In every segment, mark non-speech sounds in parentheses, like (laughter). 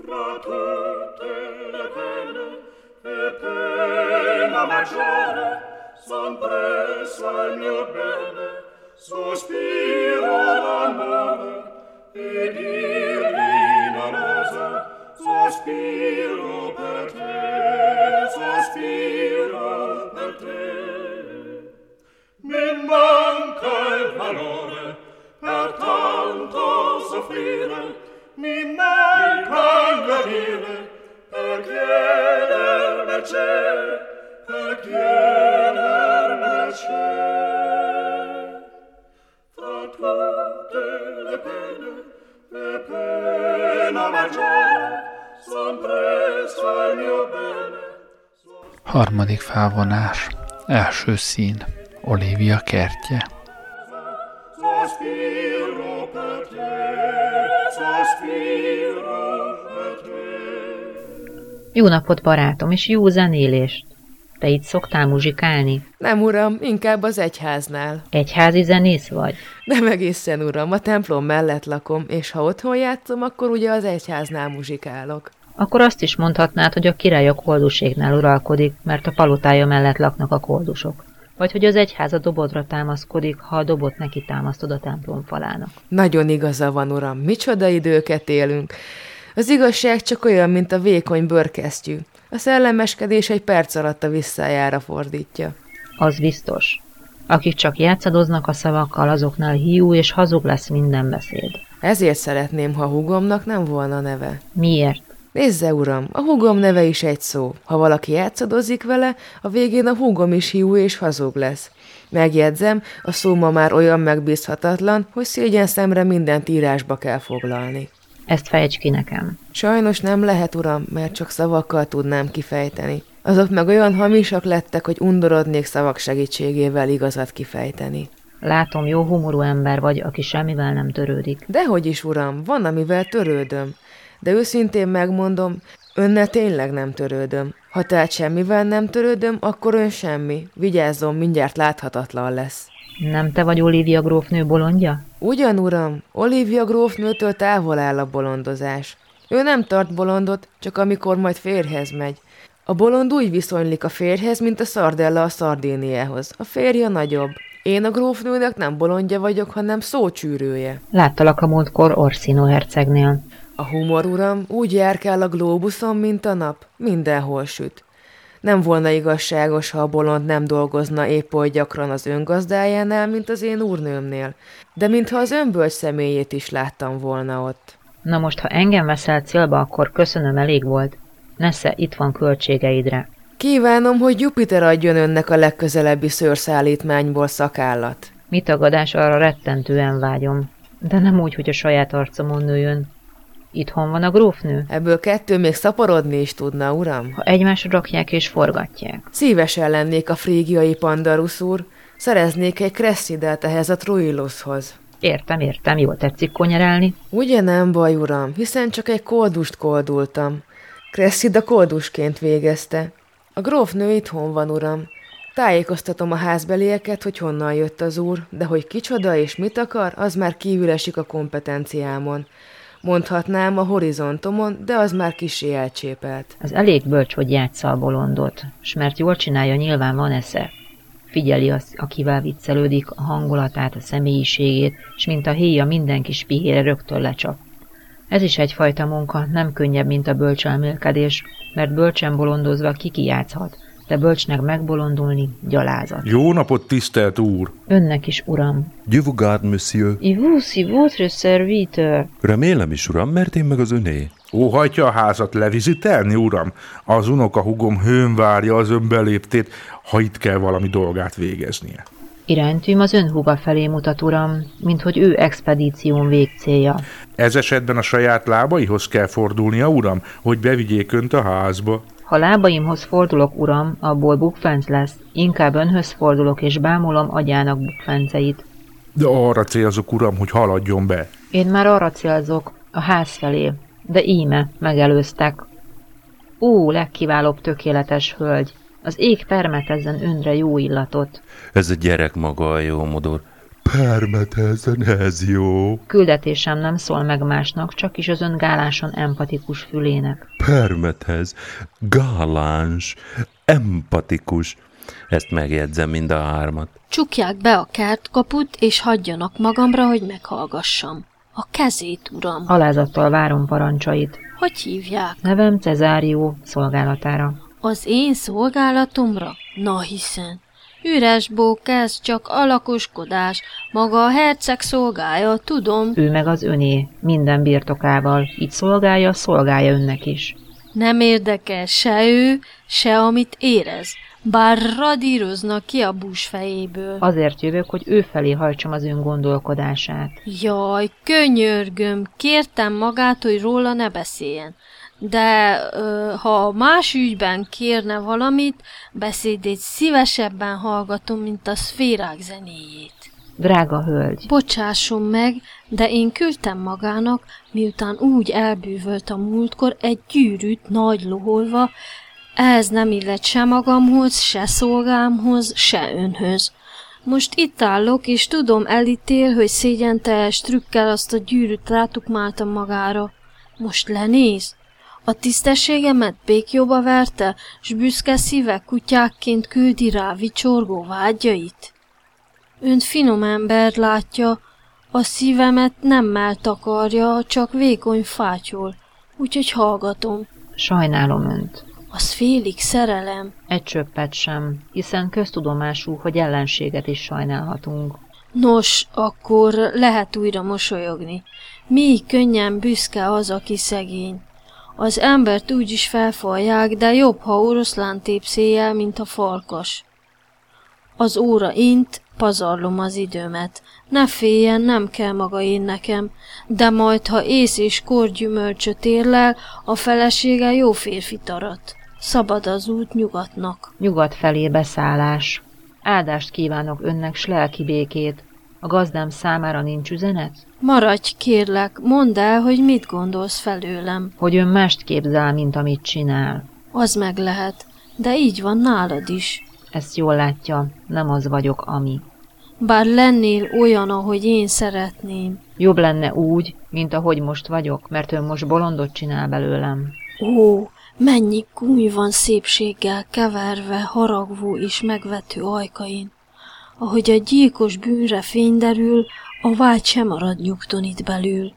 fra tutte le pene e pena maggiore son presso al mio bene. Sospiro d'amore e non osa sospiro per te sospiro per te. Mi manca il valore per tanto soffrire mi manca il gradire per chieder mercè per chieder mercè fra tutte le pene le pena maggiore son presso al mio bene Harmadik felvonás. Első szín. Olivia kertje. sospiro Jó napot, barátom, és jó zenélést! Te itt szoktál muzsikálni? Nem, uram, inkább az egyháznál. Egyházi zenész vagy? Nem egészen, uram, a templom mellett lakom, és ha otthon játszom, akkor ugye az egyháznál muzsikálok. Akkor azt is mondhatnád, hogy a király a kolduségnál uralkodik, mert a palotája mellett laknak a koldusok. Vagy hogy az egyház a dobodra támaszkodik, ha a dobot neki támasztod a templom falának. Nagyon igaza van, uram, micsoda időket élünk. Az igazság csak olyan, mint a vékony bőrkesztyű. A szellemeskedés egy perc alatt a visszájára fordítja. Az biztos. Akik csak játszadoznak a szavakkal, azoknál hiú és hazug lesz minden beszéd. Ezért szeretném, ha hugomnak nem volna neve. Miért? Nézze, uram, a húgom neve is egy szó. Ha valaki játszadozik vele, a végén a húgom is hiú és hazug lesz. Megjegyzem, a szó ma már olyan megbízhatatlan, hogy szégyen szemre mindent írásba kell foglalni. Ezt fejtsd ki nekem. Sajnos nem lehet, uram, mert csak szavakkal tudnám kifejteni. Azok meg olyan hamisak lettek, hogy undorodnék szavak segítségével igazat kifejteni. Látom, jó humorú ember vagy, aki semmivel nem törődik. Dehogy is, uram, van, amivel törődöm. De őszintén megmondom, önnel tényleg nem törődöm. Ha tehát semmivel nem törődöm, akkor ön semmi. Vigyázzon, mindjárt láthatatlan lesz. Nem te vagy Olivia grófnő bolondja? Ugyan, uram, Olivia grófnőtől távol áll a bolondozás. Ő nem tart bolondot, csak amikor majd férhez megy. A bolond úgy viszonylik a férhez, mint a szardella a szardéniához. A férje nagyobb. Én a grófnőnek nem bolondja vagyok, hanem szócsűrője. Láttalak a múltkor Orsino hercegnél. A humor, uram, úgy járkál a glóbuszon, mint a nap, mindenhol süt. Nem volna igazságos, ha a bolond nem dolgozna épp oly gyakran az öngazdájánál, mint az én úrnőmnél, de mintha az önbölcs személyét is láttam volna ott. Na most, ha engem veszel célba, akkor köszönöm, elég volt. Nesze, itt van költségeidre. Kívánom, hogy Jupiter adjon önnek a legközelebbi szőrszállítmányból szakállat. Mi tagadás, arra rettentően vágyom. De nem úgy, hogy a saját arcomon nőjön. Itthon van a grófnő? Ebből kettő még szaporodni is tudna, uram. Ha egymásra rakják és forgatják. Szívesen lennék a frígiai pandarus úr, szereznék egy kresszidet ehhez a Troilushoz. Értem, értem, jól tetszik konyerálni. Ugye nem baj, uram, hiszen csak egy koldust koldultam. Cressida koldusként végezte. A grófnő itthon van, uram. Tájékoztatom a házbelieket, hogy honnan jött az úr, de hogy kicsoda és mit akar, az már kívül esik a kompetenciámon. Mondhatnám a horizontomon, de az már kisé elcsépelt. Az elég bölcs, hogy játsza a bolondot, s mert jól csinálja, nyilván van esze. Figyeli azt, akivel viccelődik, a hangulatát, a személyiségét, és mint a héja minden kis pihére rögtön lecsap. Ez is egyfajta munka, nem könnyebb, mint a bölcselmélkedés, mert bölcsen bolondozva kiki játszhat, de bölcsnek megbolondulni gyalázat. Jó napot, tisztelt úr! Önnek is, uram. Dieu vous garde, monsieur. Et vous, si votre serviteur. Remélem is, uram, mert én meg az öné. Óhajtja a házat levizitelni, uram? Az unoka hugom hőn várja az ön beléptét, ha itt kell valami dolgát végeznie. Iránytűm az ön húga felé mutat, uram, mint hogy ő expedíción végcélja. Ez esetben a saját lábaihoz kell fordulnia, uram, hogy bevigyék önt a házba. Ha lábaimhoz fordulok, uram, abból bukfenc lesz. Inkább önhöz fordulok, és bámulom agyának bukfenceit. De arra célzok, uram, hogy haladjon be. Én már arra célzok, a ház felé, de íme megelőztek. Ó, legkiválóbb tökéletes hölgy! Az ég permetezzen önre jó illatot. Ez a gyerek maga a jó modor. Permetez, ez jó. Küldetésem nem szól meg másnak, csak is az ön gáláson empatikus fülének. Permetez, gáláns, empatikus. Ezt megjegyzem mind a hármat. Csukják be a kertkaput, és hagyjanak magamra, hogy meghallgassam. A kezét, uram. Alázattal várom parancsait. Hogy hívják? Nevem Cezárió szolgálatára. Az én szolgálatomra? Na hiszen. Üres bók ez, csak alakoskodás. Maga a herceg szolgálja, tudom. Ő meg az öné, minden birtokával. Így szolgálja, szolgálja önnek is. Nem érdekel se ő, se amit érez. Bár radíroznak ki a bús fejéből. Azért jövök, hogy ő felé hajtsam az ön gondolkodását. Jaj, könyörgöm, kértem magát, hogy róla ne beszéljen. De ö, ha más ügyben kérne valamit, beszédét szívesebben hallgatom, mint a szférák zenéjét. Drága hölgy, Bocsásson meg, de én küldtem magának, miután úgy elbűvölt a múltkor egy gyűrűt nagy loholva, ehhez nem illet se magamhoz, se szolgámhoz, se önhöz. Most itt állok, és tudom elítél, hogy szégyenteljes trükkel azt a gyűrűt rátukmáltam magára. Most lenéz? A tisztességemet békjóba verte, s büszke szíve kutyákként küldi rá vicsorgó vágyait? Önt finom ember látja, a szívemet nemmel takarja, csak vékony fátyol, úgyhogy hallgatom. sajnálom önt. Az félig szerelem. Egy csöppet sem, hiszen köztudomású, hogy ellenséget is sajnálhatunk. Nos, akkor lehet újra mosolyogni. Mi könnyen büszke az, aki szegény. Az embert úgy is felfalják, de jobb, ha oroszlán tépszéjel, mint a farkas. Az óra int, pazarlom az időmet. Ne féljen, nem kell maga én nekem, de majd, ha ész és korgyümölcsöt érlel, a felesége jó férfit arat. Szabad az út nyugatnak. Nyugat felé beszállás. Áldást kívánok önnek, s lelki békét. A gazdám számára nincs üzenet? Maradj, kérlek, mondd el, hogy mit gondolsz felőlem. Hogy ön mást képzel, mint amit csinál. Az meg lehet, de így van nálad is. Ezt jól látja, nem az vagyok, ami. Bár lennél olyan, ahogy én szeretném. Jobb lenne úgy, mint ahogy most vagyok, mert ön most bolondot csinál belőlem. Ó, mennyi gúny van szépséggel keverve, haragvó és megvető ajkain. Ahogy a gyilkos bűnre fény derül, a vágy sem marad nyugton itt belül.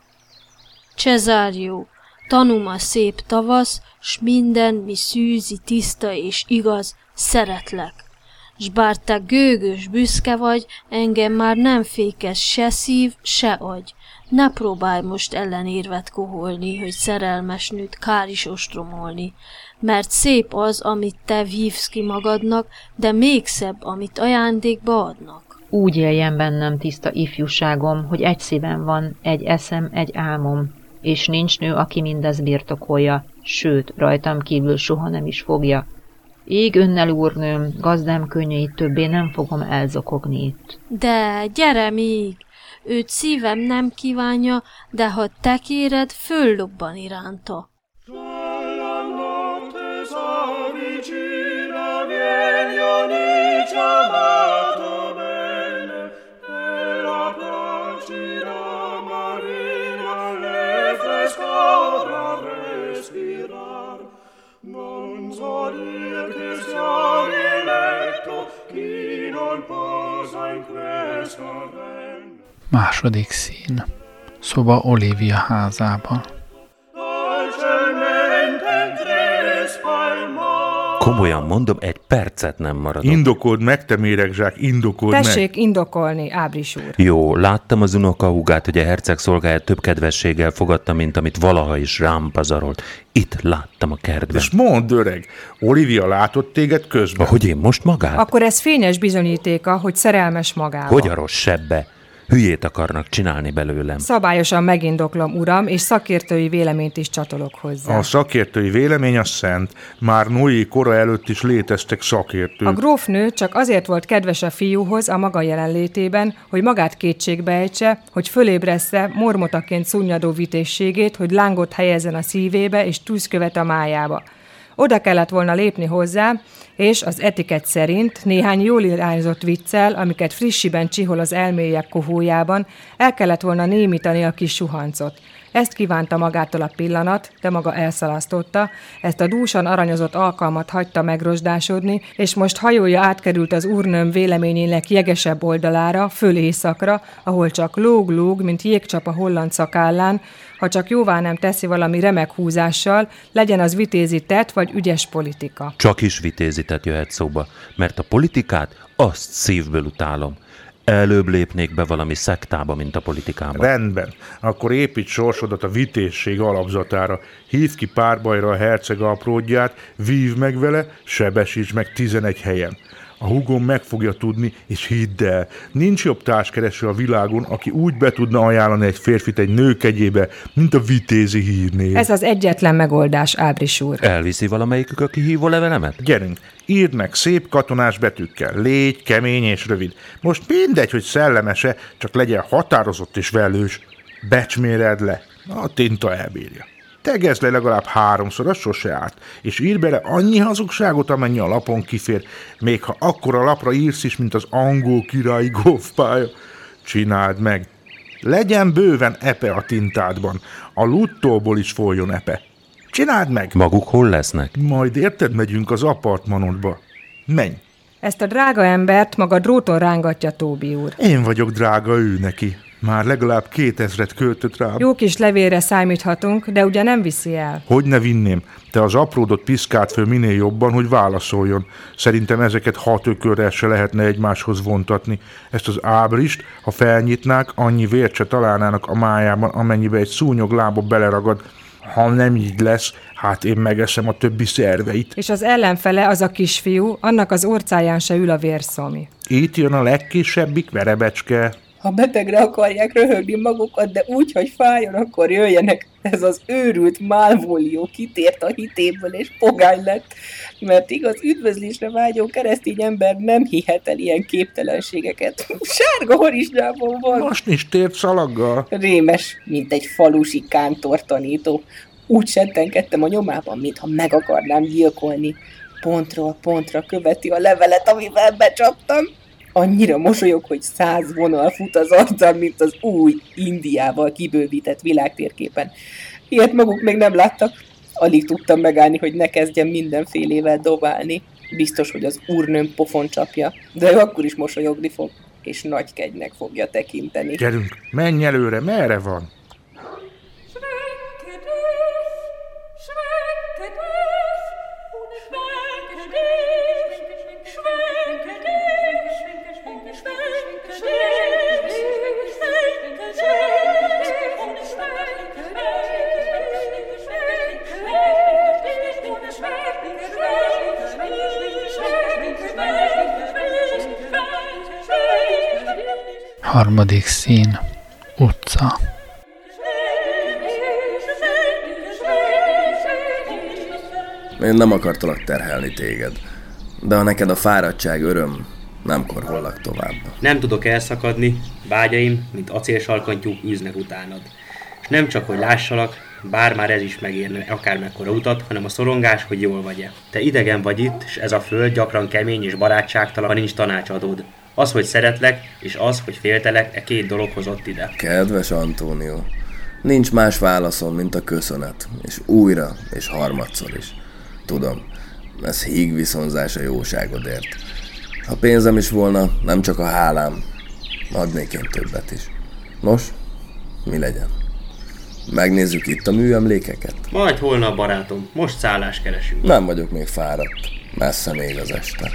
Cezárió, tanum a szép tavasz, s minden, mi szűzi, tiszta és igaz, szeretlek. S bár te gőgös, büszke vagy, engem már nem fékez se szív, se agy. Ne próbálj most ellenérvet koholni, hogy szerelmes nőt kár is ostromolni, mert szép az, amit te vívsz ki magadnak, de még szebb, amit ajándékba adnak. Úgy éljen bennem tiszta ifjúságom, hogy egy szívem van, egy eszem, egy álmom, és nincs nő, aki mindez birtokolja, sőt, rajtam kívül soha nem is fogja. Ég önnel, úrnőm, gazdám könnyeit többé nem fogom elzokogni itt. De gyere még! Őt szívem nem kívánja, de ha te kéred, föllobban iránta. So dir che sia diletto chi non posa in questa. Második szín. Szoba Olivia házában. Komolyan mondom, egy percet nem maradok. Indokold meg, te méregzsák, indokold meg. Tessék indokolni, Ábris úr. Jó, láttam az unokahúgát, hogy a herceg szolgáját több kedvességgel fogadta, mint amit valaha is rám pazarolt. Itt láttam a kertben. És mondd, öreg, Olivia látott téged közben. Hogy én most magát? Akkor ez fényes bizonyítéka, hogy szerelmes magába. Hogy a rossz sebbe? Hülyét akarnak csinálni belőlem. Szabályosan megindoklom, uram, és szakértői véleményt is csatolok hozzá. A szakértői vélemény a szent. Már Noé kora előtt is léteztek szakértők. A grófnő csak azért volt kedves a fiúhoz a maga jelenlétében, hogy magát kétségbe ejtse, hogy fölébressze mormotaként szunnyadó vitézségét, hogy lángot helyezzen a szívébe és tűzkövet a májába. Oda kellett volna lépni hozzá, és az etiket szerint néhány jól irányzott viccel, amiket frissiben csihol az elmélyebb kohójában, el kellett volna némítani a kis suhancot. Ezt kívánta magától a pillanat, de maga elszalasztotta, ezt a dúsan aranyozott alkalmat hagyta megrosdásodni, és most hajója átkerült az úrnőm véleményének jegesebb oldalára, föl éjszakra, ahol csak lóg-lóg, mint jégcsap a holland szakállán, ha csak jóvá nem teszi valami remek húzással, legyen az vitézi tett vagy ügyes politika. Csak is vitézitet jöhet szóba, mert a politikát azt szívből utálom. Előbb lépnék be valami szektába, mint a politikába. Rendben, akkor építs sorsodat a vitézség alapzatára. Hív ki párbajra a herceg apródját, vív meg vele, sebesíts meg 11 helyen. A hugom meg fogja tudni, és hidd el, nincs jobb társkereső a világon, aki úgy be tudna ajánlani egy férfit egy nő kegyébe, mint a vitézi hírnév. Ez az egyetlen megoldás, Ábris úr. Elviszi valamelyikük a kihívó levelemet? Gyerünk, írd meg szép katonás betűkkel, légy kemény és rövid. Most mindegy, hogy szellemese, csak legyen határozott és velős. Becsméred le, a tinta elbírja. Tegezd le legalább háromszor, az sose árt, és ír bele annyi hazugságot, amennyi a lapon kifér, még ha akkora lapra írsz is, mint az angol királyi golfpálya. Csináld meg. Legyen bőven epe a tintádban, a luttóból is folyjon epe. Csináld meg! Maguk hol lesznek? Majd érted, megyünk az apartmanodba. Menj! Ezt a drága embert maga dróton rángatja Tóbi úr. Én vagyok drága ő neki. Már legalább kétezret költött rám. Jó kis levélre számíthatunk, de ugye nem viszi el. Hogy ne vinném? Te az apródot piszkált föl minél jobban, hogy válaszoljon. Szerintem ezeket hat ökörrel se lehetne egymáshoz vontatni. Ezt az ábrist, ha felnyitnák, annyi vért se találnának a májában, amennyibe egy szúnyog lába beleragad. Ha nem így lesz, hát én megeszem a többi szerveit. És az ellenfele, az a kisfiú, annak az orcáján se ül a vérszomi. Itt jön a legkisebbik verebecske. Ha betegre akarják röhögni magukat, de úgy, hogy fájjon, akkor jöjjenek. Ez az őrült Malvolió kitért a hitéből és pogány lett, mert igaz üdvözlésre vágyó keresztény ember nem hihet el ilyen képtelenségeket. Sárga horizsnyában van. Most is tért szalaggal. Rémes, mint egy falusi kántor tanító. Úgy settenkedtem a nyomában, mintha meg akarnám gyilkolni. Pontról pontra követi a levelet, amivel becsaptam. Annyira mosolyog, hogy száz vonal fut az arcam, mint az új Indiával kibővített világtérképen. Ilyet maguk még nem láttak. Alig tudtam megállni, hogy ne kezdjem mindenfélével dobálni. Biztos, hogy az úrnőm pofon csapja, de ő akkor is mosolyogni fog, és nagy kegynek fogja tekinteni. Gyerünk, menj előre, merre van? Harmadik szín. Utca. Én nem akartalak terhelni téged, de ha neked a fáradtság öröm, nem korhollak tovább. Nem tudok elszakadni, vágyaim, mint acélsalkantyúk űznek utánad. És nem csak, hogy lássalak, bár már ez is megérne akármekkora utat, hanem a szorongás, hogy jól vagy-e. Te idegen vagy itt, és ez a föld gyakran kemény és barátságtalan, ha nincs tanácsadód. Az, hogy szeretlek, és az, hogy féltelek, e két dolog hozott ide. Kedves Antónió, nincs más válaszom, mint a köszönet, és újra, és harmadszor is. Tudom, ez híg viszonzás a jóságodért. Ha pénzem is volna, nem csak a hálám, adnék én többet is. Nos, mi legyen? Megnézzük itt a műemlékeket? Majd holnap, barátom, most szállás keresünk. Nem vagyok még fáradt, messze még az este.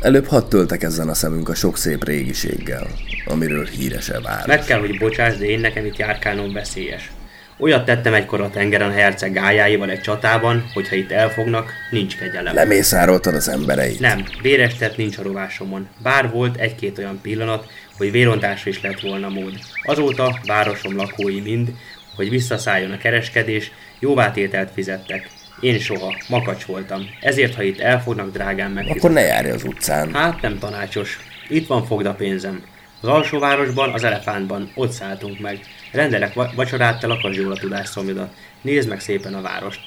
Előbb hadd töltekezzen a szemünk a sok szép régiséggel, amiről híres e város. Meg kell, hogy bocsáss, de én nekem itt járkálnom veszélyes. Olyat tettem egykor a tengeren a herceg gályáival egy csatában, hogy ha itt elfognak, nincs kegyelem. Lemészároltad az embereit. Nem, véres tett nincs a rovásomon. Bár volt egy-két olyan pillanat, hogy vérontásra is lett volna mód. Azóta városom lakói mind, hogy visszaszálljon a kereskedés, jóvátételt fizettek. Én soha, makacs voltam. Ezért, ha itt elfognak, drágán meg. Akkor ne járj az utcán. Hát nem tanácsos. Itt van fogda pénzem. Az alsóvárosban, az elefántban, ott szálltunk meg. Rendelek va- vacsorát, te lakasd jól a tudásszomjodat. Nézd meg szépen a várost.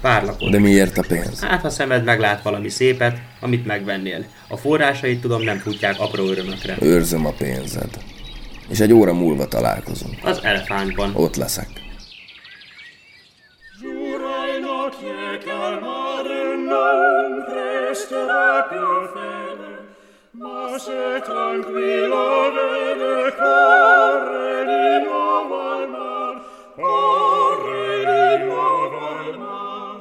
Várlak ott. De miért a pénz? Hát, ha szemed meglát valami szépet, amit megvennél. A forrásait tudom nem futják apró örömökre. Őrzöm a pénzed. És egy óra múlva találkozunk. Az elefántban. Ott leszek. Presterà più fede, ma se tranquillo vede corre di nuovo al mar, corre di nuovo al mar.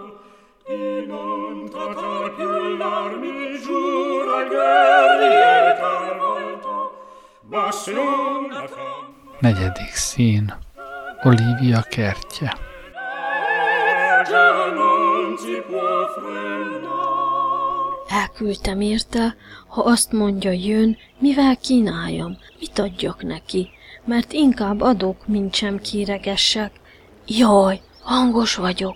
Di non tratar più l'armi giura guerrier talvolta, ma se non la tra- Negyedik szín. Olivia kertje. già non si può frenare. Elküldtem érte, ha azt mondja jön, mivel kínáljam, mit adjak neki, mert inkább adok, mint sem kéregessek. Jaj, hangos vagyok.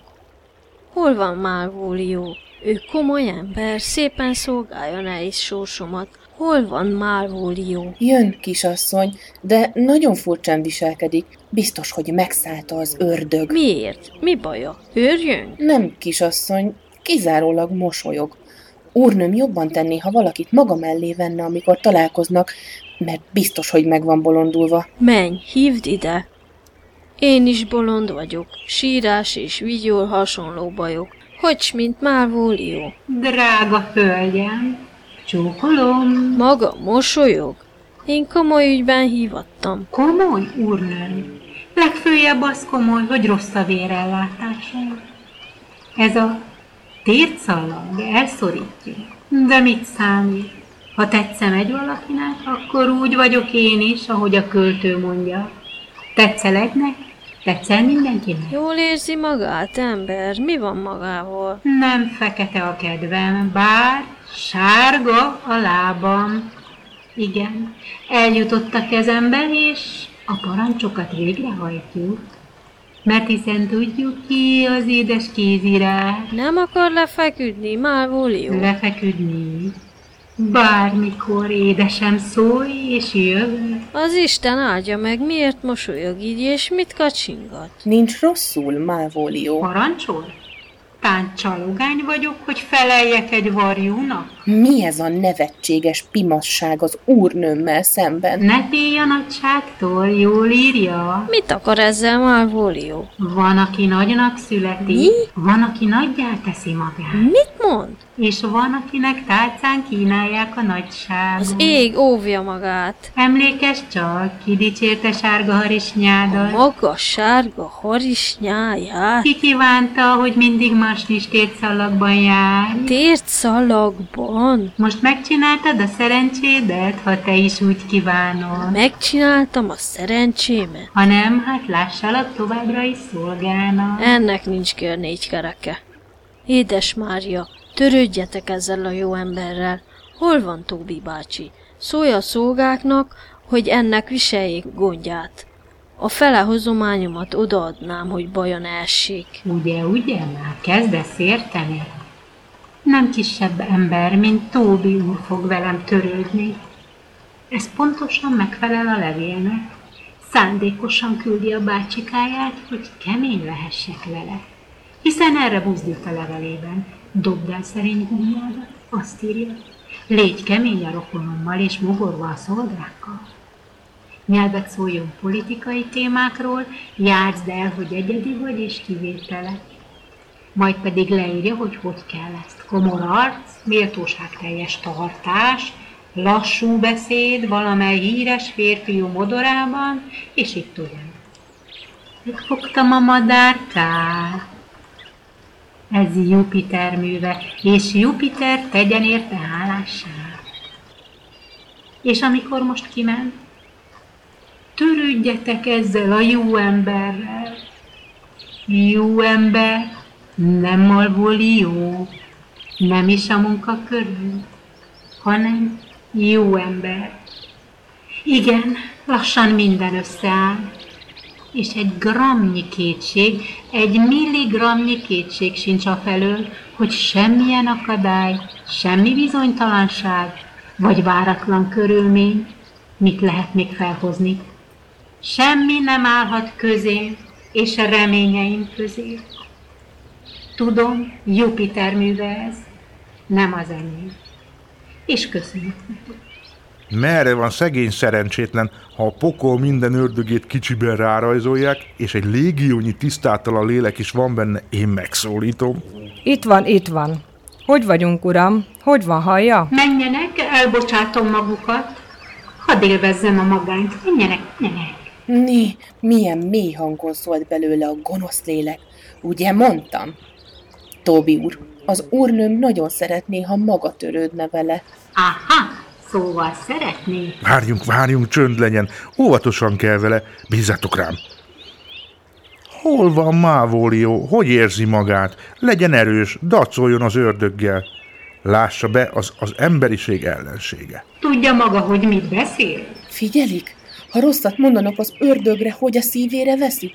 Hol van Málvólió? Ő komoly ember, szépen szolgálja nehéz sorsomat. Hol van Málvólió? Jön, kisasszony, de nagyon furcsán viselkedik. Biztos, hogy megszállta az ördög. Miért? Mi baja? Őrjön? Nem, kisasszony, kizárólag mosolyog. Úrnőm jobban tenné, ha valakit maga mellé venne, amikor találkoznak, mert biztos, hogy meg van bolondulva. Menj, hívd ide! Én is bolond vagyok, sírás és vigyol hasonló bajok. Hogy, mint Málvólió? Drága hölgyem, csókolom. Maga mosolyog? Én komoly ügyben hívattam. Komoly, úrnőm. Legfőjebb az komoly, hogy rossz a vérellátása. Ez a tércallag elszorítja. De mit számít? Ha tetszem egy valakinek, akkor úgy vagyok én is, ahogy a költő mondja. Tetszel egynek? Tetszel mindenkinek? Jól érzi magát, ember? Mi van magával? Nem fekete a kedvem, bár sárga a lábam. Igen, eljutott a kezembe, és a parancsokat végrehajtjuk. Mert hiszen tudjuk ki az édes kézirá. Nem akar lefeküdni, Málvólió? Lefeküdni. Bármikor édesem szólj, és jövök. Az Isten áldja meg, miért mosolyog így, és mit kacsingat? Nincs rosszul, Málvólió. Parancsol? Tán csalogány vagyok, hogy feleljek egy varjúnak? Mi ez a nevetséges pimasság az úrnőmmel szemben? Ne félj a nagyságtól, jól írja. Mit akar ezzel Málvólió? Van, aki nagynak születi, Mi? van, aki nagyjá teszi magát, Mit mond? És van, akinek tálcán kínálják a nagyságot. Az ég óvja magát. Emlékezz csak, ki dicsérte sárga harisnyádat. Maga sárga harisnyáját. Ki kívánta, hogy mindig marsnis szalagban jár. Tért szalagban. Most megcsináltad a szerencsédet, ha te is úgy kívánod. Megcsináltam a szerencsémet. Ha nem, hát lássalak továbbra is szolgálnak. Ennek nincs kör négy kereke. Édes Mária, törődjetek ezzel a jó emberrel. Hol van Tóbi bácsi? Szólj a szolgáknak, hogy ennek viseljék gondját. A fele hozományomat odaadnám, hogy bajon essék. Ugye, ugye, már kezdesz érteni? Nem kisebb ember, mint Tóbi úr fog velem törődni. Ez pontosan megfelel a levélnek. Szándékosan küldi a bácsikáját, hogy kemény lehessek vele. Hiszen erre buzdít a levelében. Dobd el szerény gumjádat, azt írja. Légy kemény a rokonommal és mogorva a szolgákkal. Nyelvet szóljon politikai témákról, játszd el, hogy egyedi vagy és kivétele. Majd pedig leírja, hogy hogy kell ezt. Komor arc, méltóságteljes tartás, lassú beszéd valamely híres férfiú modorában, és itt olyan. Megfogtam a madárkát. Ez Jupiter műve, és Jupiter tegyen érte hálását. És amikor most kiment, törődjetek ezzel a jó emberrel. Jó ember, nem Malvolió, nem is a munka körül, hanem jó ember. Igen, lassan minden összeáll, és egy gramnyi kétség, egy milligramnyi kétség sincs a hogy semmilyen akadály, semmi bizonytalanság, vagy váratlan körülmény, mit lehet még felhozni. Semmi nem állhat közé, és a reményeim közé. Tudom, Jupiter műve ez, nem az enyém. És köszönöm neki. Merre van szegény szerencsétlen, ha a pokol minden ördögét kicsiben rárajzolják, és egy légiónyi tisztátalan lélek is van benne, én megszólítom. Itt van, itt van. Hogy vagyunk, uram? Hogy van, hallja? Menjenek, elbocsátom magukat. Hadd élvezzem a magányt. Menjenek, menjenek. Né, milyen mély hangon szólt belőle a gonosz lélek. Ugye mondtam? Tóbi úr, az úrnőm nagyon szeretné, ha maga törődne vele. Aha, szóval szeretné. Várjunk, várjunk, csönd legyen. Óvatosan kell vele, bízzatok rám. Hol van Mávólió? Hogy érzi magát? Legyen erős, dacoljon az ördöggel. Lássa be, az, az emberiség ellensége. Tudja maga, hogy mit beszél? Figyelik? Ha rosszat mondanak az ördögre, hogy a szívére veszi,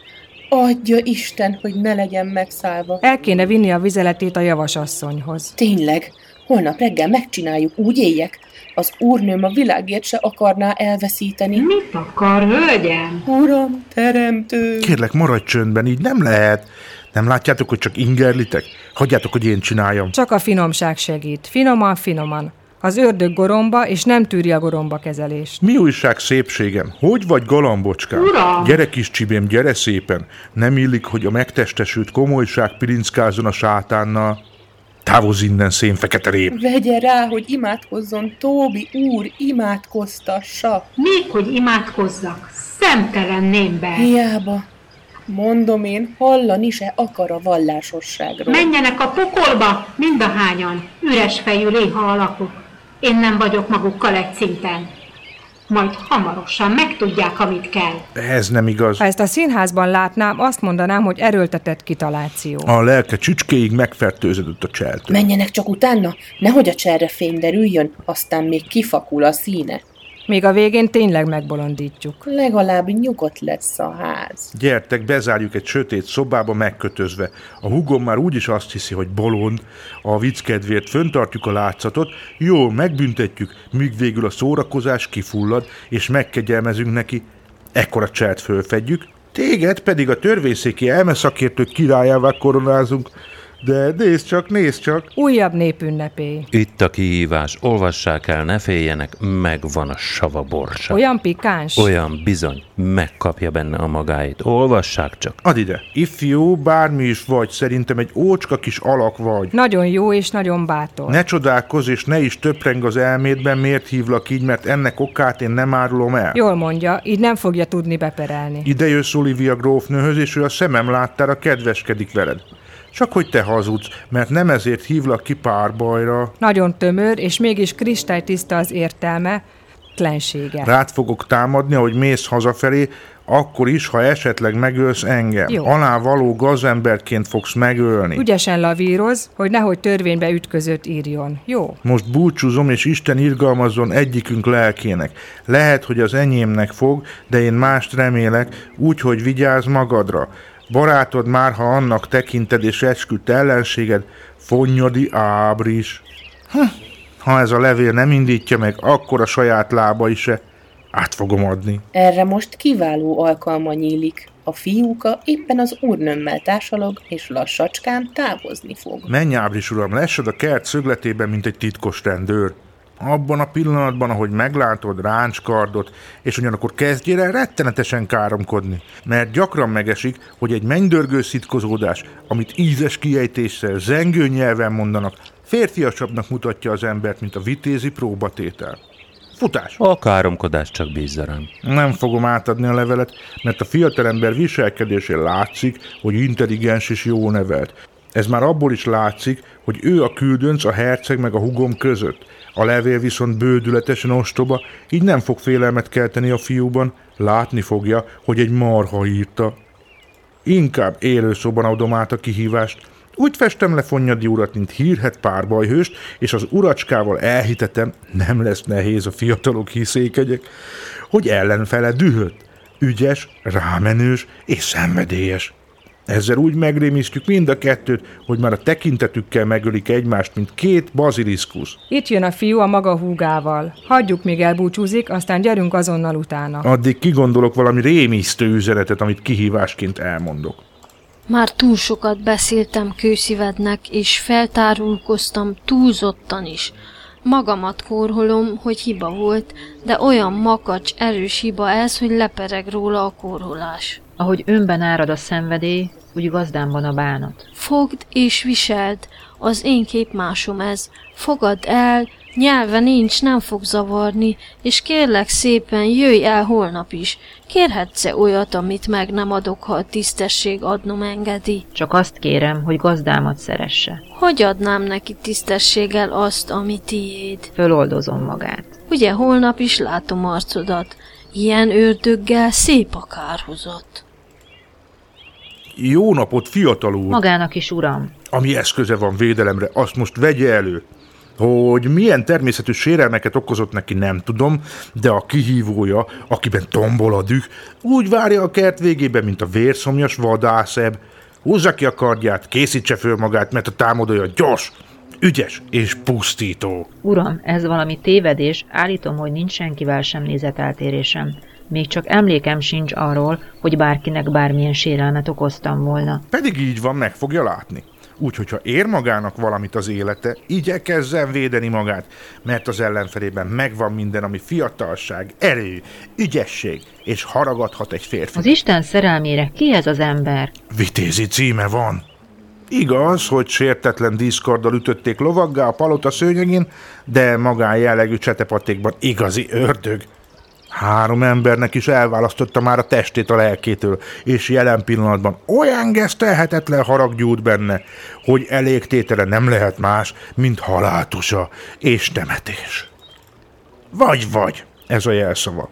adja Isten, hogy ne legyen megszállva. El kéne vinni a vizeletét a javasasszonyhoz. Tényleg, holnap reggel megcsináljuk, úgy éljek. Az úrnőm a világért se akarná elveszíteni. Mit akar, hölgyem? Uram, teremtő! Kérlek, maradj csöndben, így nem lehet. Nem látjátok, hogy csak ingerlitek? Hagyjátok, hogy én csináljam. Csak a finomság segít. Finoman, finoman. Az ördög goromba, és nem tűri a goromba kezelést. Mi újság szépségem? Hogy vagy galambocskám? Uram! Gyere kis csibém, gyere szépen. Nem illik, hogy a megtestesült komolyság pirinckázon a sátánnal. Távozz innen, szénfekete rép! Vegye rá, hogy imádkozzon, Tóbi úr, imádkoztassa. Még hogy imádkozzak, szemtelen némber. Hiába. Mondom én, hallani se akar a vallásosságról. Menjenek a pokolba, mind a hányan. Üres fejű léha alakok. Én nem vagyok magukkal egy szinten. Majd hamarosan megtudják, amit kell. Ez nem igaz. Ha ezt a színházban látnám, azt mondanám, hogy erőltetett kitaláció. A lelke csücskéig megfertőződött a cseltől. Menjenek csak utána, nehogy a cserre fény derüljön, aztán még kifakul a színe. Még a végén tényleg megbolondítjuk. Legalább nyugodt lesz a ház. Gyertek, bezárjuk egy sötét szobába megkötözve. A hugom már úgyis azt hiszi, hogy bolond. A vicc kedvéért föntartjuk a látszatot, jól megbüntetjük, míg végül a szórakozás kifullad, és megkegyelmezünk neki. Ekkor a cselt fölfedjük, téged pedig a törvényszéki elmeszakértők királyává koronázunk. De nézd csak, nézd csak! Újabb népünnepé. Itt a kihívás, olvassák el, ne féljenek, megvan a sava borsa. Olyan pikáns? Olyan bizony, megkapja benne a magáit. Olvassák csak. Add ide, ifjú, bármi is vagy, szerintem egy ócska kis alak vagy. Nagyon jó és nagyon bátor. Ne csodálkozz, és ne is töpreng az elmédben, miért hívlak így, mert ennek okát én nem árulom el. Jól mondja, így nem fogja tudni beperelni. Ide jössz Olivia grófnőhöz, és ő a szemem láttára kedveskedik veled. Csak hogy te hazudsz, mert nem ezért hívlak ki párbajra. Nagyon tömör, és mégis kristálytiszta az értelme, tlensége. Rád fogok támadni, hogy mész hazafelé, akkor is, ha esetleg megölsz engem. Jó. Alávaló gazemberként fogsz megölni. Ügyesen lavíroz, hogy nehogy törvénybe ütközött írjon. Jó? Most búcsúzom, és Isten irgalmazzon egyikünk lelkének. Lehet, hogy az enyémnek fog, de én mást remélek, úgy, hogy vigyázz magadra. Barátod már, ha annak tekinted és esküdt ellenséged, Fonnyadi Ábris. Hm, ha ez a levél nem indítja meg, akkor a saját lábai se. Át fogom adni. Erre most kiváló alkalma nyílik. A fiúka éppen az úrnőmmel társalog, és lassacskán távozni fog. Menj, Ábris uram, lessad a kert szögletében, mint egy titkos rendőr. Abban a pillanatban, ahogy meglátod ráncskardot, és ugyanakkor kezdjél el rettenetesen káromkodni. Mert gyakran megesik, hogy egy mennydörgő szitkozódás, amit ízes kiejtéssel, zengő nyelven mondanak, férfiasabbnak mutatja az embert, mint a vitézi próbatétel. Futás! A káromkodás csak bízza rám. Nem fogom átadni a levelet, mert a fiatalember viselkedésén látszik, hogy intelligens és jó nevelt. Ez már abból is látszik, hogy ő a küldönc a herceg meg a hugom között. A levél viszont bődületesen ostoba, így nem fog félelmet kelteni a fiúban, látni fogja, hogy egy marha írta. Inkább élőszóban adom át a kihívást. Úgy festem le Fonnyadi urat, mint hírhet párbajhőst, és az uracskával elhitetem, nem lesz nehéz a fiatalok hiszékegyek, hogy ellenfele dühött, ügyes, rámenős és szenvedélyes. Ezzel úgy megrémisztjük mind a kettőt, hogy már a tekintetükkel megölik egymást, mint két baziliszkusz. Itt jön a fiú a maga húgával. Hagyjuk, míg elbúcsúzik, aztán gyerünk azonnal utána. Addig kigondolok valami rémisztő üzenetet, amit kihívásként elmondok. Már túl sokat beszéltem kőszívednek, és feltárulkoztam túlzottan is. Magamat korholom, hogy hiba volt, de olyan makacs, erős hiba ez, hogy lepereg róla a korholás. Ahogy önben árad a szenvedély, úgy gazdán van a bánat. Fogd és viseld, az én képmásom ez. Fogadd el, nyelve nincs, nem fog zavarni, és kérlek szépen, jöjj el holnap is. Kérhetsz-e olyat, amit meg nem adok, ha a tisztesség adnom engedi? Csak azt kérem, hogy gazdámat szeresse. Hogy adnám neki tisztességgel azt, ami tiéd? Föloldozom magát. Ugye holnap is látom arcodat. Ilyen ördöggel szép a kárhozat. Jó napot, fiatal úr! Magának is, uram. Ami eszköze van védelemre, azt most vegye elő. Hogy milyen természetű sérelmeket okozott neki, nem tudom, de a kihívója, akiben tombol a düh, úgy várja a kert végében, mint a vérszomjas vadászebb. Húzza ki a kardját, készítse föl magát, mert a támadója gyors, ügyes és pusztító. Uram, ez valami tévedés, állítom, hogy nincs senkivel sem nézeteltérésem. Még csak emlékem sincs arról, hogy bárkinek bármilyen sérelmet okoztam volna. Pedig így van, meg fogja látni. Úgyhogy ha ér magának valamit az élete, igyekezzen védeni magát, mert az ellenfelében megvan minden, ami fiatalság, erő, ügyesség, és haragadhat egy férfi. Az Isten szerelmére ki ez az ember? Vitézi címe van. Igaz, hogy sértetlen díszkarddal ütötték lovaggá a palota szőnyegén, de magán jellegű csetepatékban igazi ördög. Három embernek is elválasztotta már a testét a lelkétől, és jelen pillanatban olyan gesztelhetetlen harag gyújt benne, hogy elégtétele nem lehet más, mint haláltusa és temetés. Vagy vagy, ez a jelszava.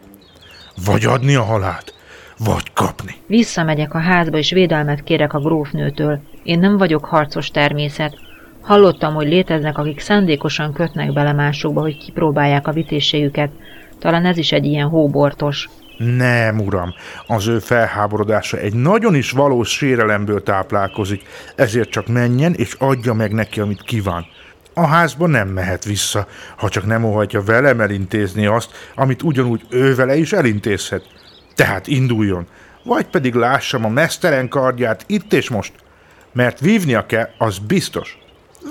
Vagy adni a halált, vagy kapni. Visszamegyek a házba, és védelmet kérek a grófnőtől. Én nem vagyok harcos természet. Hallottam, hogy léteznek, akik szándékosan kötnek bele másokba, hogy kipróbálják a vitézségüket, talán ez is egy ilyen hóbortos. Nem, uram, az ő felháborodása egy nagyon is valós sérelemből táplálkozik, ezért csak menjen és adja meg neki, amit kíván. A házba nem mehet vissza, ha csak nem óhajtja velem elintézni azt, amit ugyanúgy ő vele is elintézhet. Tehát induljon, vagy pedig lássam a mesztelen kardját itt és most, mert vívnia kell, az biztos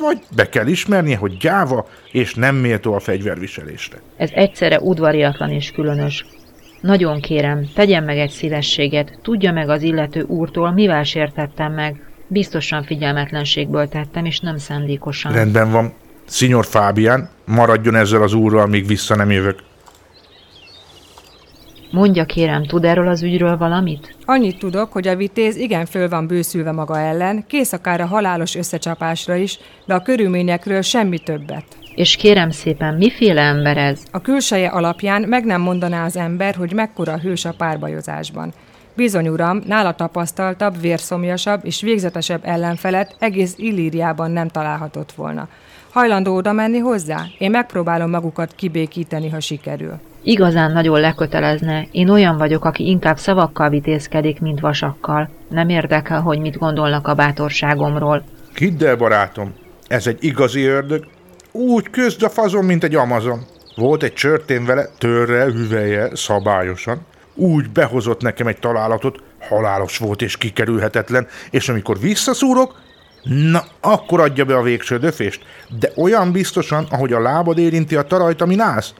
vagy be kell ismernie, hogy gyáva és nem méltó a fegyverviselésre. Ez egyszerre udvariatlan és különös. Nagyon kérem, tegyen meg egy szívességet, tudja meg az illető úrtól, mivel sértettem meg. Biztosan figyelmetlenségből tettem, és nem szándékosan. Rendben van. Signor Fábián, maradjon ezzel az úrral, míg vissza nem jövök. Mondja kérem, tud erről az ügyről valamit? Annyit tudok, hogy a vitéz igen föl van bőszülve maga ellen, kész akár a halálos összecsapásra is, de a körülményekről semmi többet. És kérem szépen, miféle ember ez? A külseje alapján meg nem mondaná az ember, hogy mekkora hős a párbajozásban. Bizony, uram, nála tapasztaltabb, vérszomjasabb és végzetesebb ellenfelet egész Illíriában nem találhatott volna. Hajlandó oda menni hozzá? Én megpróbálom magukat kibékíteni, ha sikerül. Igazán nagyon lekötelezne. Én olyan vagyok, aki inkább szavakkal vitézkedik, mint vasakkal. Nem érdekel, hogy mit gondolnak a bátorságomról. Hidd el, barátom, ez egy igazi ördög. Úgy közd a fazon, mint egy amazon. Volt egy csörtén vele, törre, hüvelye, szabályosan. Úgy behozott nekem egy találatot, halálos volt és kikerülhetetlen, és amikor visszaszúrok, na, akkor adja be a végső döfést, de olyan biztosan, ahogy a lábad érinti a tarajt, ami nász.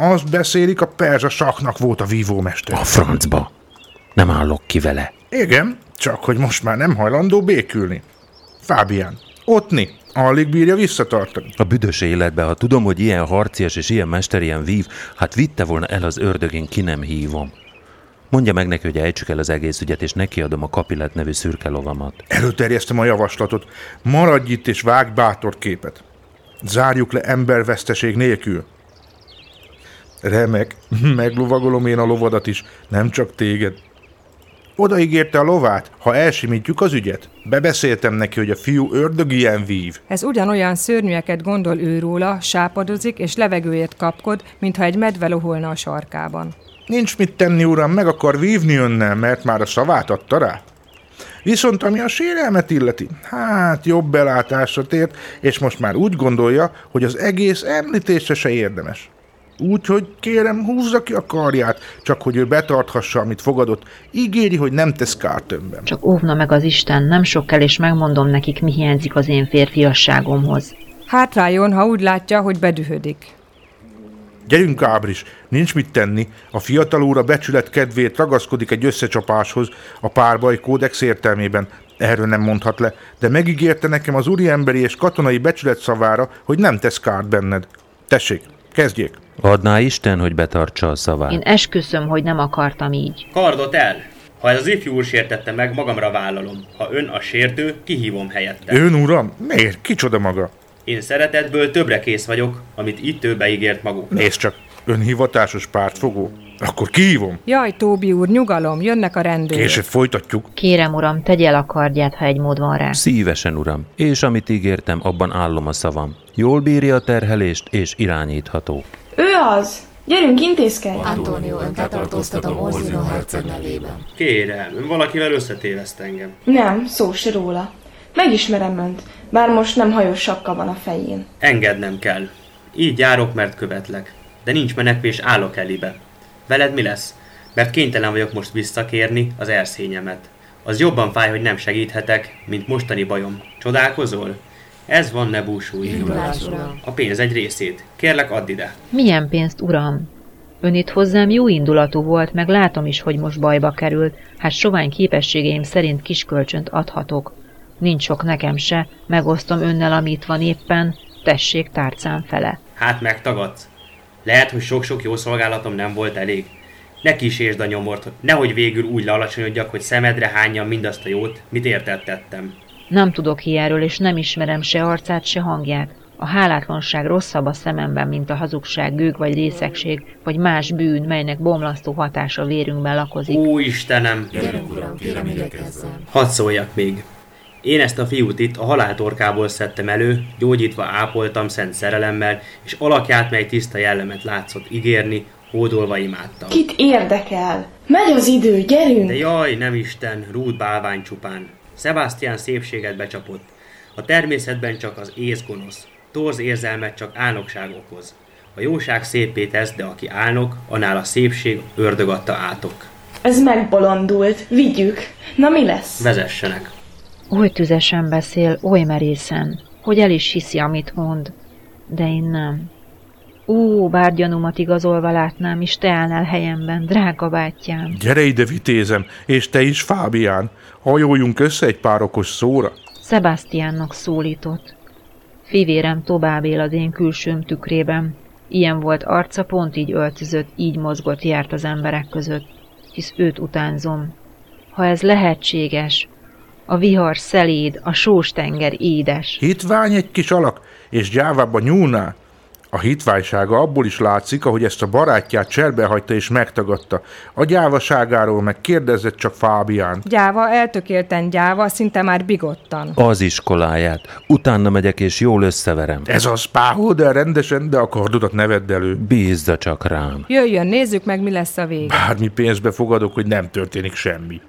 Azt beszélik, a perzsa saknak volt a vívómester. A francba. Nem állok ki vele. Igen, csak hogy most már nem hajlandó békülni. Fábián, Ottni, alig bírja visszatartani. A büdös életbe, ha tudom, hogy ilyen harcias és ilyen mester ilyen vív, hát vitte volna el az ördögén, ki nem hívom. Mondja meg neki, hogy ejtsük el az egész ügyet, és nekiadom a kapilet nevű szürke lovamat. Előterjesztem a javaslatot. Maradj itt és vágj bátor képet. Zárjuk le emberveszteség nélkül. Remek, (laughs) meglovagolom én a lovadat is, nem csak téged. Odaígérte a lovát, ha elsimítjuk az ügyet. Bebeszéltem neki, hogy a fiú ördög ilyen vív. Ez ugyanolyan szörnyűeket gondol ő róla, sápadozik és levegőért kapkod, mintha egy medve loholna a sarkában. Nincs mit tenni, uram, meg akar vívni önnel, mert már a szavát adta rá. Viszont ami a sérelmet illeti, hát jobb belátásra tért, és most már úgy gondolja, hogy az egész említése se érdemes. Úgyhogy kérem, húzza ki a karját, csak hogy ő betarthassa, amit fogadott. Ígéri, hogy nem tesz kárt önben. Csak óvna meg az Isten, nem sok kell, és megmondom nekik, mi hiányzik az én férfiasságomhoz. Hátráljon, ha úgy látja, hogy bedühödik. Gyerünk, Ábris, nincs mit tenni. A fiatal úr a becsület kedvéért ragaszkodik egy összecsapáshoz a párbaj kódex értelmében. Erről nem mondhat le, de megígérte nekem az úriemberi és katonai becsület szavára, hogy nem tesz kárt benned. Tessék, kezdjék. Adná Isten, hogy betartsa a szavát. Én esküszöm, hogy nem akartam így. Kardot el! Ha ez az ifjú úr sértette meg, magamra vállalom. Ha ön a sértő, kihívom helyette. Ön, uram? Miért? Kicsoda maga? Én szeretetből többre kész vagyok, amit itt ő beígért maguknak. Nézd csak, ön hivatásos pártfogó. Akkor kihívom. Jaj, Tóbi úr, nyugalom, jönnek a rendőrök. Később folytatjuk. Kérem, uram, tegye el a kardját, ha egy mód van rá. Szívesen, uram, és amit ígértem, abban állom a szavam. Jól bírja a terhelést, és irányítható. Ő az! Gyerünk, intézkedj! Antonio, ön letartóztatom Orzino herceg nevében. Kérem, ön valakivel összetéveszt engem. Nem, szó se róla. Megismerem önt, bár most nem hajós sapka van a fején. Engednem kell. Így járok, mert követlek. De nincs menekvés, állok elébe. Veled mi lesz? Mert kénytelen vagyok most visszakérni az erszényemet. Az jobban fáj, hogy nem segíthetek, mint mostani bajom. Csodálkozol? Ez van, ne uram. A pénz egy részét. Kérlek, add ide. Milyen pénzt, uram? Ön itt hozzám jó indulatú volt, meg látom is, hogy most bajba került. Hát sovány képességeim szerint kiskölcsönt adhatok. Nincs sok nekem se, megosztom önnel, amit van éppen, tessék tárcán fele. Hát megtagadsz. Lehet, hogy sok-sok jó szolgálatom nem volt elég. Ne kísérd a nyomort, hogy nehogy végül úgy lealacsonyodjak, hogy szemedre hányjam mindazt a jót, mit értettettem. Nem tudok ilyenről, és nem ismerem se arcát, se hangját. A hálátlanság rosszabb a szememben, mint a hazugság, gőg vagy részegség, vagy más bűn, melynek bomlasztó hatása vérünkben lakozik. Ó, Istenem! Gyerünk, uram, kérem. Hadd szóljak még. Én ezt a fiút itt a haláltorkából szedtem elő, gyógyítva ápoltam szent szerelemmel, és alakját, mely tiszta jellemet látszott ígérni, hódolva imádtam. Kit érdekel? Megy az idő, gyerünk! De jaj, nem Isten, rúd bálvány csupán. Sebastian szépséget becsapott. A természetben csak az ész gonosz. Torz érzelmet csak álnokság okoz. A jóság szépé tesz, de aki álnok, annál a szépség ördög adta átok. Ez megbolondult, vigyük. Na mi lesz? Vezessenek. Oly tüzesen beszél, oly merészen, hogy el is hiszi, amit mond. De én nem. Ó, bár gyanúmat igazolva látnám, és te állnál helyemben, drága bátyám. Gyere ide, vitézem, és te is, Fábián. Hajoljunk össze egy pár okos szóra. Sebastiánnak szólított. Fivérem tovább él az én külsőm tükrében. Ilyen volt arca, pont így öltözött, így mozgott, járt az emberek között. Hisz őt utánzom. Ha ez lehetséges, a vihar szeléd, a sós tenger édes. Hitvány egy kis alak, és gyávába nyúlná. A hitványsága abból is látszik, ahogy ezt a barátját cserbe hagyta és megtagadta. A gyávaságáról meg kérdezett csak Fábián. Gyáva, eltökélten gyáva, szinte már bigottan. Az iskoláját. Utána megyek és jól összeverem. Ez az páhold el rendesen, de a kardodat ne vedd elő. Bízza csak rám. Jöjjön, nézzük meg, mi lesz a vége. Bármi pénzbe fogadok, hogy nem történik semmi.